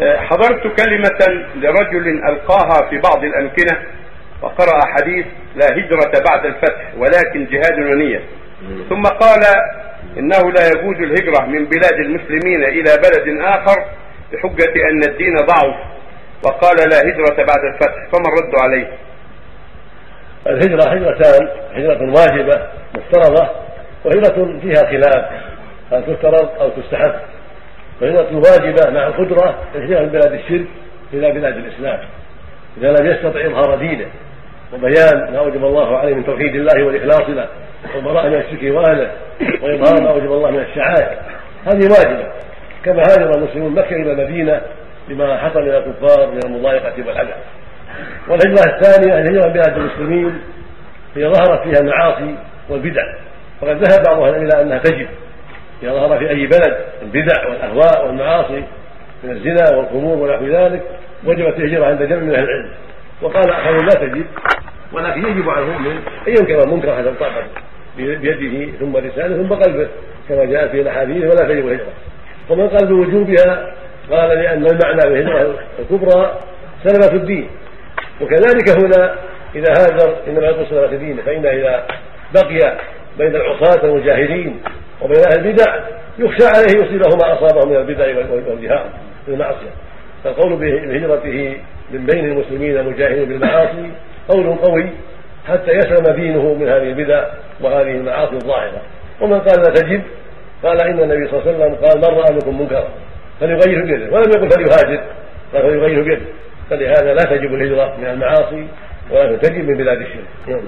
حضرت كلمة لرجل ألقاها في بعض الأمكنة وقرأ حديث لا هجرة بعد الفتح ولكن جهاد ونية. ثم قال إنه لا يجوز الهجرة من بلاد المسلمين إلى بلد آخر بحجة أن الدين ضعف. وقال لا هجرة بعد الفتح فما الرد عليه؟ الهجرة هجرتان هجرة واجبة مفترضة وهجرة فيها خلاف هل تفترض أو تستحب. فهجرة واجبة مع القدرة من بلاد الشرك إلى بلاد الإسلام. إذا لم يستطع إظهار دينه وبيان ما أوجب الله عليه من توحيد الله والإخلاص له والبراءة من الشرك وأهله وإظهار ما أوجب الله من الشعائر هذه واجبة. كما هاجر المسلمون مكة إلى المدينة لما حصل من الكفار من المضايقة والأذى والهجرة الثانية الهجرة بلاد المسلمين هي ظهرت فيها المعاصي والبدع. وقد ذهب بعض أهل إلى أنها تجب. اذا ظهر في أي بلد البدع والأهواء والمعاصي من الزنا والخمور ونحو ذلك وجبت الهجرة عند جمع من أهل العلم. وقال اخرون لا تجب ولكن يجب على المؤمن أن ينكر المنكر حسب طاقته بيده ثم لسانه ثم قلبه كما جاء في الأحاديث ولا تجب الهجرة. ومن قال بوجوبها قال لأن المعنى بالهجرة الكبرى سلمه الدين. وكذلك هنا إذا هاجر إنما يطلب سلامة دينه فإن إذا بقي بين العصاة المجاهدين وبين أهل البدع يخشى عليه يصيبه ما أصابه من البدع والجهاد بالمعصية فالقول بهجرته من بين المسلمين المجاهدين بالمعاصي قول قوي حتى يسلم دينه من هذه البدع وهذه المعاصي الظاهرة. ومن قال لا تجب قال إن النبي صلى الله عليه وسلم قال من رأى منكم منكرا فليغيره بيده ولم يقل فليهاجر قال فليغيره بيده. فلهذا لا تجب الهجرة من المعاصي ولكن تجب من بلاد الشرك. نعم.